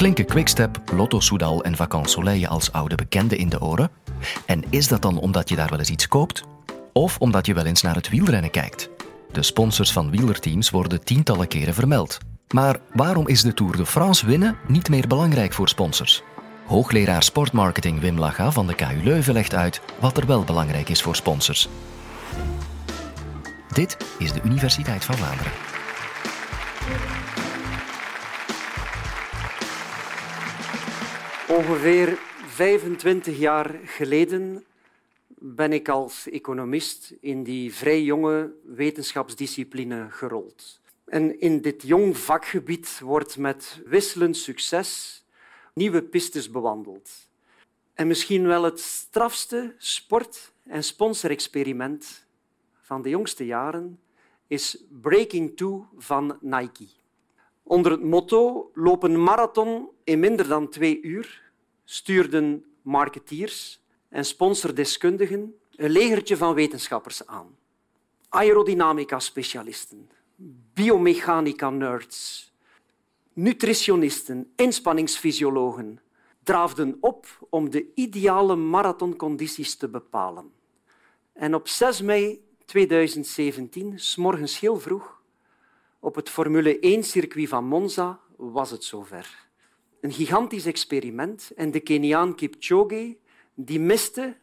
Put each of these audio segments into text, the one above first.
Klinken Quickstep, Lotto Soudal en Vacances Soleil als oude bekenden in de oren? En is dat dan omdat je daar wel eens iets koopt? Of omdat je wel eens naar het wielrennen kijkt? De sponsors van wielerteams worden tientallen keren vermeld. Maar waarom is de Tour de France winnen niet meer belangrijk voor sponsors? Hoogleraar sportmarketing Wim Laga van de KU Leuven legt uit wat er wel belangrijk is voor sponsors. Dit is de Universiteit van Vlaanderen. Ongeveer 25 jaar geleden ben ik als economist in die vrij jonge wetenschapsdiscipline gerold. En in dit jong vakgebied wordt met wisselend succes nieuwe pistes bewandeld. En misschien wel het strafste sport- en sponsorexperiment van de jongste jaren is Breaking Two van Nike. Onder het motto Loop een marathon in minder dan twee uur stuurden marketeers en sponsordeskundigen een legertje van wetenschappers aan. Aerodynamica-specialisten, biomechanica-nerds, nutritionisten, inspanningsfysiologen draafden op om de ideale marathoncondities te bepalen. En op 6 mei 2017, s morgens heel vroeg, op het Formule 1-circuit van Monza, was het zover. Een gigantisch experiment en de Keniaan Kipchoge die miste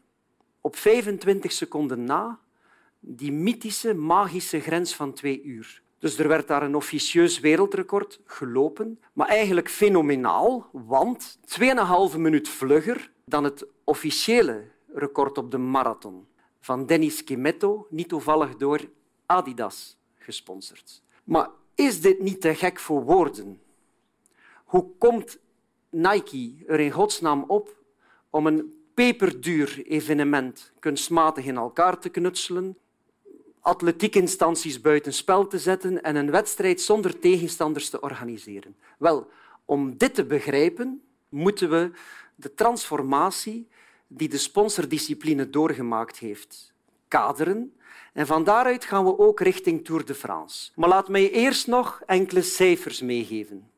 op 25 seconden na die mythische, magische grens van twee uur. Dus er werd daar een officieus wereldrecord gelopen, maar eigenlijk fenomenaal, want 2,5 minuut vlugger dan het officiële record op de marathon van Dennis Kimetto, niet toevallig door Adidas gesponsord. Maar is dit niet te gek voor woorden? Hoe komt Nike er in godsnaam op om een peperduur evenement kunstmatig in elkaar te knutselen, atletiekinstanties buitenspel te zetten en een wedstrijd zonder tegenstanders te organiseren? Wel, om dit te begrijpen, moeten we de transformatie die de sponsordiscipline doorgemaakt heeft kaderen. En van daaruit gaan we ook richting Tour de France. Maar laat mij eerst nog enkele cijfers meegeven.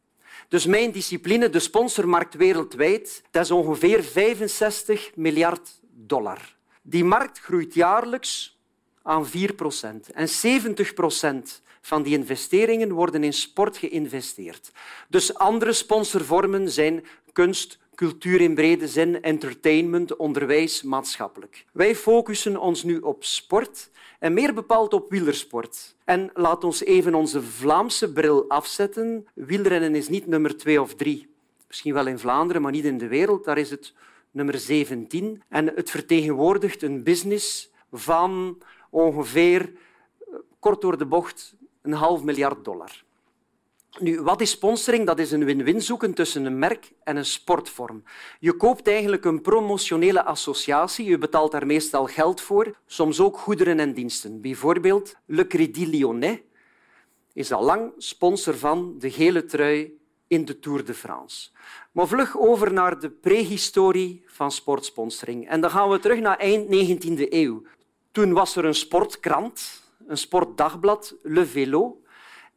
Dus mijn discipline, de sponsormarkt wereldwijd, dat is ongeveer 65 miljard dollar. Die markt groeit jaarlijks aan 4 procent. En 70 procent van die investeringen worden in sport geïnvesteerd. Dus andere sponsorvormen zijn kunst, cultuur in brede zin, entertainment, onderwijs, maatschappelijk. Wij focussen ons nu op sport en meer bepaald op wielersport. En laat ons even onze Vlaamse bril afzetten. Wielrennen is niet nummer twee of drie. Misschien wel in Vlaanderen, maar niet in de wereld. Daar is het nummer 17. En het vertegenwoordigt een business van ongeveer, kort door de bocht, een half miljard dollar. Nu, wat is sponsoring? Dat is een win-win zoeken tussen een merk en een sportvorm. Je koopt eigenlijk een promotionele associatie. Je betaalt daar meestal geld voor, soms ook goederen en diensten. Bijvoorbeeld Le Crédit Lyonnais is al lang sponsor van de gele trui in de Tour de France. Maar vlug over naar de prehistorie van sportsponsoring. En dan gaan we terug naar eind 19e eeuw. Toen was er een sportkrant, een sportdagblad, Le Vélo,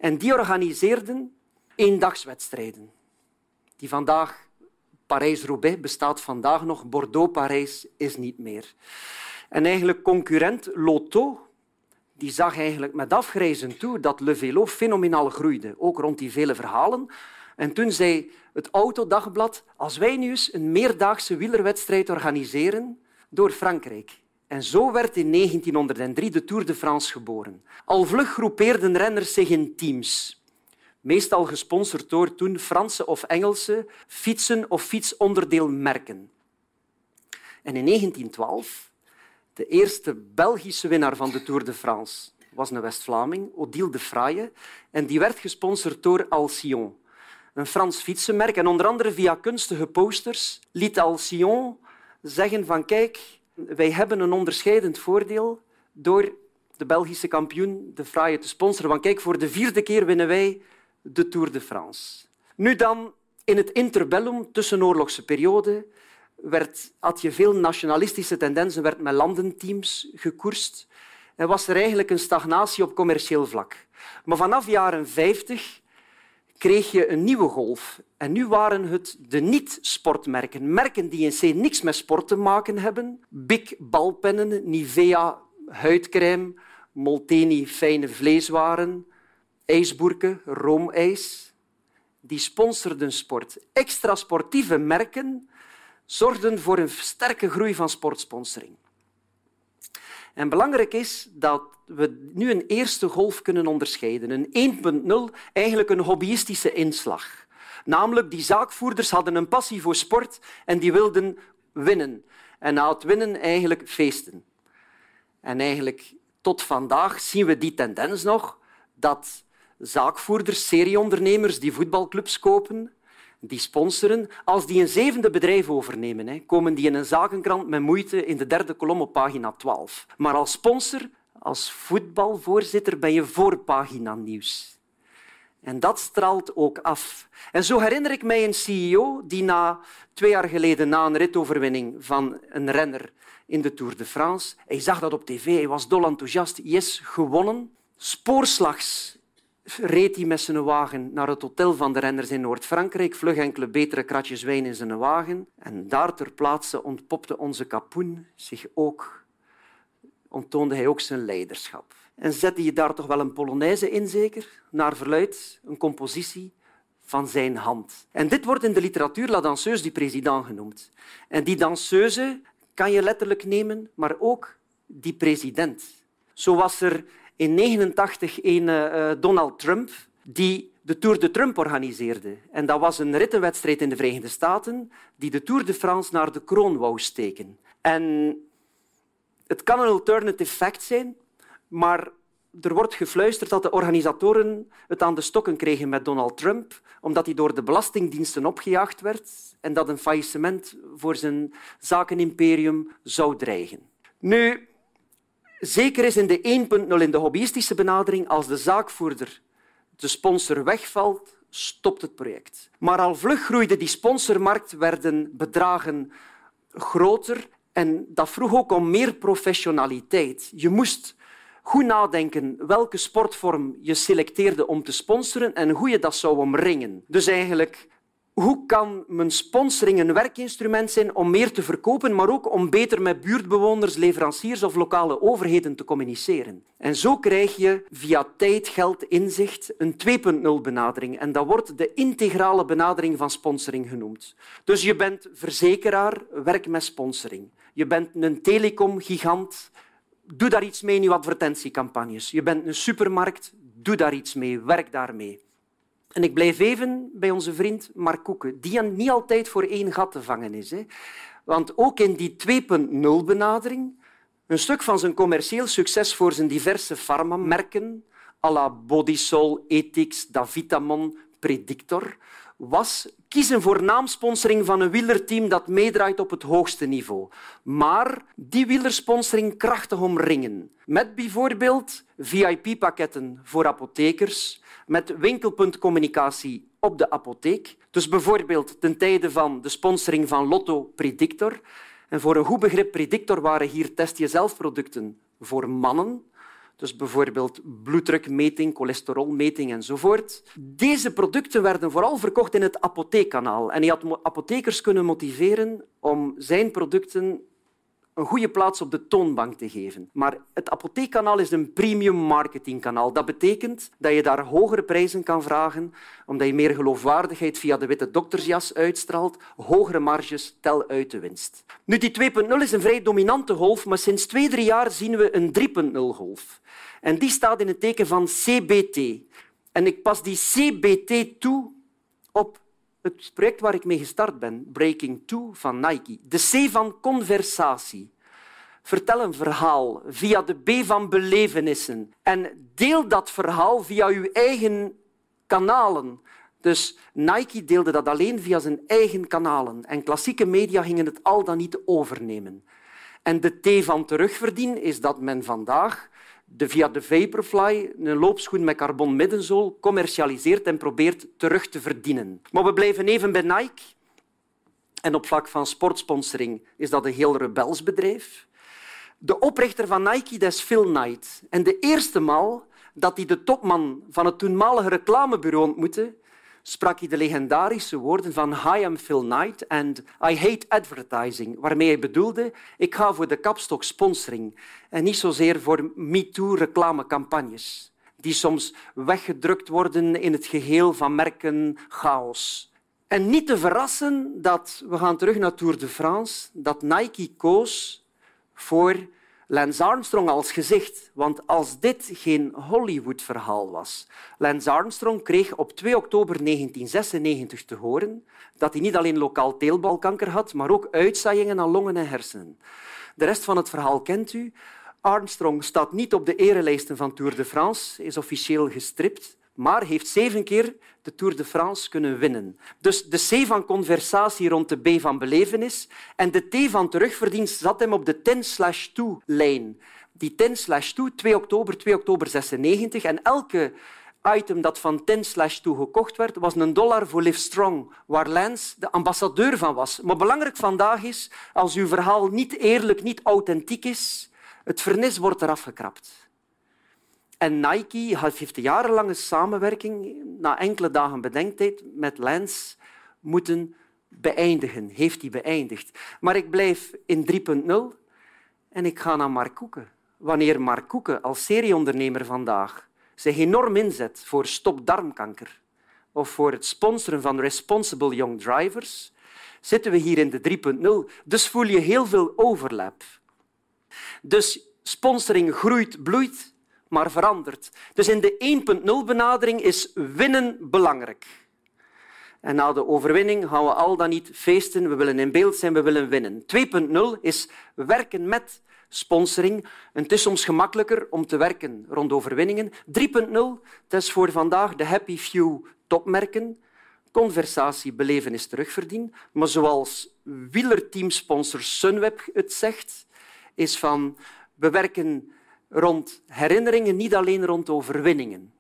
en die organiseerden eendagswedstrijden. Die vandaag, Parijs-Roubaix bestaat vandaag nog, Bordeaux-Parijs is niet meer. En eigenlijk concurrent Lotto die zag eigenlijk met afgrijzen toe dat Le Vélo fenomenaal groeide, ook rond die vele verhalen. En toen zei het Autodagblad, als wij nu eens een meerdaagse wielerwedstrijd organiseren door Frankrijk. En zo werd in 1903 de Tour de France geboren. Al vlug groepeerden renners zich in teams. Meestal gesponsord door toen Franse of Engelse fietsen- of fietsonderdeelmerken. En in 1912, de eerste Belgische winnaar van de Tour de France, was een West-Vlaming, Odile de Fraye, en die werd gesponsord door Alcyon, een Frans fietsenmerk. En onder andere via kunstige posters liet Alcyon zeggen van kijk, wij hebben een onderscheidend voordeel door de Belgische kampioen de Fraaie te sponsoren. Want kijk, voor de vierde keer winnen wij de Tour de France. Nu dan, in het interbellum, tussenoorlogse periode, werd, had je veel nationalistische tendensen, werd met landenteams gekoerst en was er eigenlijk een stagnatie op commercieel vlak. Maar vanaf jaren 50 kreeg je een nieuwe golf. En nu waren het de niet-sportmerken. Merken die in C niks met sport te maken hebben. Big balpennen, Nivea huidcrème, Molteni fijne vleeswaren, ijsboerken, roomijs. Die sponsorden sport. Extra sportieve merken zorgden voor een sterke groei van sportsponsoring. En belangrijk is dat we nu een eerste golf kunnen onderscheiden. Een 1.0, eigenlijk een hobbyistische inslag. Namelijk, die zaakvoerders hadden een passie voor sport en die wilden winnen. En na het winnen eigenlijk feesten. En eigenlijk tot vandaag zien we die tendens nog dat zaakvoerders, serieondernemers die voetbalclubs kopen, die sponsoren, als die een zevende bedrijf overnemen, komen die in een zakenkrant met moeite in de derde kolom op pagina 12. Maar als sponsor, als voetbalvoorzitter, ben je voorpagina nieuws. En dat straalt ook af. En zo herinner ik mij een CEO die na twee jaar geleden, na een ritoverwinning van een renner in de Tour de France, hij zag dat op tv, hij was dol enthousiast, yes, gewonnen. Spoorslags reed hij met zijn wagen naar het hotel van de renners in Noord-Frankrijk, vlug enkele betere kratjes wijn in zijn wagen. En daar ter plaatse ontpopte onze kapoen zich ook, onttoonde hij ook zijn leiderschap. En zette je daar toch wel een polonaise in, zeker? Naar verluid, een compositie van zijn hand. En dit wordt in de literatuur la danseuse du président genoemd. En die danseuse kan je letterlijk nemen, maar ook die president. Zo was er in 1989 een uh, Donald Trump die de Tour de Trump organiseerde. En dat was een rittenwedstrijd in de Verenigde Staten die de Tour de France naar de kroon wou steken. En het kan een alternative fact zijn, maar er wordt gefluisterd dat de organisatoren het aan de stokken kregen met Donald Trump, omdat hij door de belastingdiensten opgejaagd werd en dat een faillissement voor zijn zakenimperium zou dreigen. Nu, zeker is in de 1.0 in de hobbyistische benadering, als de zaakvoerder, de sponsor, wegvalt, stopt het project. Maar al vlug groeide die sponsormarkt, werden bedragen groter en dat vroeg ook om meer professionaliteit. Je moest goed nadenken welke sportvorm je selecteerde om te sponsoren en hoe je dat zou omringen. Dus eigenlijk, hoe kan mijn sponsoring een werkinstrument zijn om meer te verkopen, maar ook om beter met buurtbewoners, leveranciers of lokale overheden te communiceren? En zo krijg je via tijd, geld, inzicht een 2.0 benadering. En dat wordt de integrale benadering van sponsoring genoemd. Dus je bent verzekeraar, werk met sponsoring. Je bent een telecomgigant, doe daar iets mee in je advertentiecampagnes. Je bent een supermarkt, doe daar iets mee, werk daarmee. En ik blijf even bij onze vriend Mark Koeken, die niet altijd voor één gat te vangen is. Hè. Want ook in die 2.0-benadering, een stuk van zijn commercieel succes voor zijn diverse farmamerken, à la Bodysol, Ethics, Davitamon, Predictor, was kiezen voor naamsponsoring van een wielerteam dat meedraait op het hoogste niveau. Maar die wielersponsoring krachtig omringen. Met bijvoorbeeld VIP-pakketten voor apothekers, met winkelpuntcommunicatie op de apotheek. Dus bijvoorbeeld ten tijde van de sponsoring van Lotto Predictor. En voor een goed begrip Predictor waren hier test-jezelf-producten voor mannen, dus bijvoorbeeld bloeddrukmeting, cholesterolmeting enzovoort. Deze producten werden vooral verkocht in het apotheekkanaal. En hij had apothekers kunnen motiveren om zijn producten een goede plaats op de toonbank te geven. Maar het apotheekkanaal is een premium marketingkanaal. Dat betekent dat je daar hogere prijzen kan vragen, omdat je meer geloofwaardigheid via de witte doktersjas uitstraalt, hogere marges tel uit de winst. Nu, die 2.0 is een vrij dominante golf, maar sinds twee, drie jaar zien we een 3.0 golf. En die staat in het teken van CBT. En ik pas die CBT toe op het project waar ik mee gestart ben, Breaking Two van Nike. De C van conversatie. Vertel een verhaal via de B van belevenissen. En deel dat verhaal via uw eigen kanalen. Dus Nike deelde dat alleen via zijn eigen kanalen. En klassieke media gingen het al dan niet overnemen. En de T van terugverdienen is dat men vandaag de via de Vaporfly een loopschoen met carbon middenzool commercialiseert en probeert terug te verdienen. Maar we blijven even bij Nike. En op vlak van sportsponsoring is dat een heel rebels bedrijf. De oprichter van Nike dat is Phil Knight. En de eerste maal dat hij de topman van het toenmalige reclamebüro ontmoette, sprak hij de legendarische woorden van Hi, I'm Phil Knight and I hate advertising, waarmee hij bedoelde ik ga voor de kapstok sponsoring en niet zozeer voor MeToo reclamecampagnes die soms weggedrukt worden in het geheel van merken chaos. En niet te verrassen dat, we gaan terug naar Tour de France, dat Nike koos voor Lance Armstrong als gezicht. Want als dit geen Hollywood-verhaal was. Lance Armstrong kreeg op 2 oktober 1996 te horen dat hij niet alleen lokaal teelbalkanker had, maar ook uitzaaiingen aan longen en hersenen. De rest van het verhaal kent u. Armstrong staat niet op de erelijsten van Tour de France, is officieel gestript, maar heeft zeven keer de Tour de France kunnen winnen. Dus de C van conversatie rond de B van belevenis en de T van terugverdienst zat hem op de 10-2-lijn. Die 10-2, 2 oktober, 2 oktober 96 en elke item dat van 10 2 gekocht werd, was een dollar voor Live Strong, waar Lance de ambassadeur van was. Maar belangrijk vandaag is, als uw verhaal niet eerlijk, niet authentiek is, het vernis wordt eraf gekrapt. En Nike heeft jarenlange samenwerking na enkele dagen bedenktijd met Lance moeten beëindigen. Heeft hij beëindigd. Maar ik blijf in 3.0 en ik ga naar Mark Koeken. Wanneer Mark Koeken als serieondernemer vandaag zich enorm inzet voor stop darmkanker of voor het sponsoren van Responsible Young Drivers, zitten we hier in de 3.0. Dus voel je heel veel overlap. Dus sponsoring groeit, bloeit, maar verandert. Dus in de 1.0-benadering is winnen belangrijk. En na de overwinning gaan we al dan niet feesten. We willen in beeld zijn, we willen winnen. 2.0 is werken met sponsoring. het is soms gemakkelijker om te werken rond overwinningen. 3.0, dat is voor vandaag de happy few topmerken. Conversatie, beleven is terugverdienen. Maar zoals wielerteamsponsor Sunweb het zegt, is van we werken rond herinneringen, niet alleen rond overwinningen.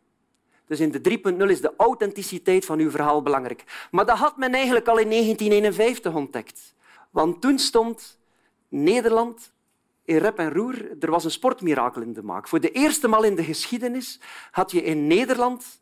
Dus in de 3.0 is de authenticiteit van uw verhaal belangrijk. Maar dat had men eigenlijk al in 1951 ontdekt. Want toen stond Nederland in rep en roer. Er was een sportmirakel in de maak. Voor de eerste maal in de geschiedenis had je in Nederland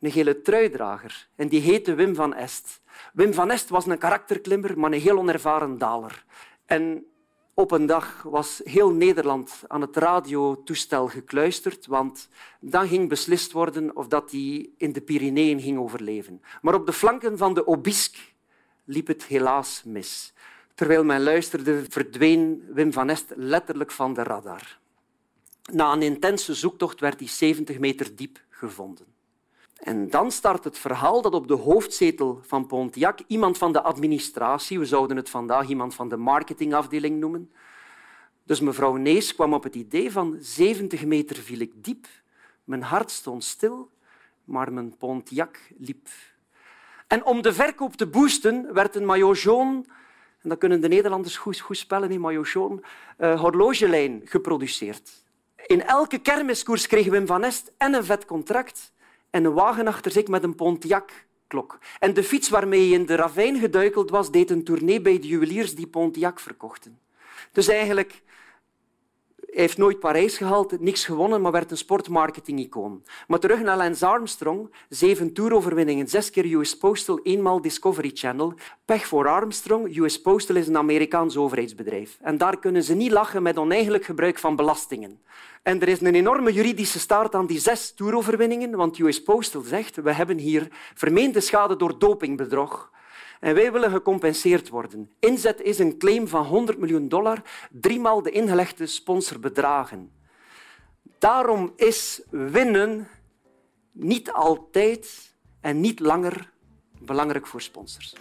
een gele truidrager. En die heette Wim van Est. Wim van Est was een karakterklimmer, maar een heel onervaren daler. En op een dag was heel Nederland aan het radiotoestel gekluisterd, want dan ging beslist worden of dat hij in de Pyreneeën ging overleven. Maar op de flanken van de Obisque liep het helaas mis. Terwijl men luisterde, verdween Wim van Est letterlijk van de radar. Na een intense zoektocht werd hij 70 meter diep gevonden. En dan start het verhaal dat op de hoofdzetel van Pontiac iemand van de administratie, we zouden het vandaag iemand van de marketingafdeling noemen, dus mevrouw Nees kwam op het idee van 70 meter viel ik diep, mijn hart stond stil, maar mijn Pontiac liep. En om de verkoop te boosten werd een maillot en dat kunnen de Nederlanders goed, goed spellen, in maillot uh, horlogelijn geproduceerd. In elke kermiskoers kreeg Wim van Est en een vet contract en een wagen achter zich met een Pontiac-klok. En de fiets waarmee hij in de ravijn geduikeld was, deed een tournee bij de juweliers die Pontiac verkochten. Dus eigenlijk heeft nooit Parijs gehaald, niks gewonnen, maar werd een sportmarketing-icoon. Maar terug naar Lance Armstrong. Zeven toeroverwinningen, zes keer US Postal, eenmaal Discovery Channel. Pech voor Armstrong. US Postal is een Amerikaans overheidsbedrijf. En daar kunnen ze niet lachen met oneigenlijk gebruik van belastingen. En er is een enorme juridische staart aan die zes toeroverwinningen, want US Postal zegt we hebben hier vermeende schade door dopingbedrog. En wij willen gecompenseerd worden. Inzet is een claim van 100 miljoen dollar, driemaal de ingelegde sponsorbedragen. Daarom is winnen niet altijd en niet langer belangrijk voor sponsors.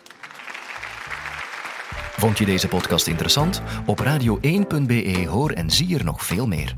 Vond je deze podcast interessant? Op radio1.be hoor en zie er nog veel meer.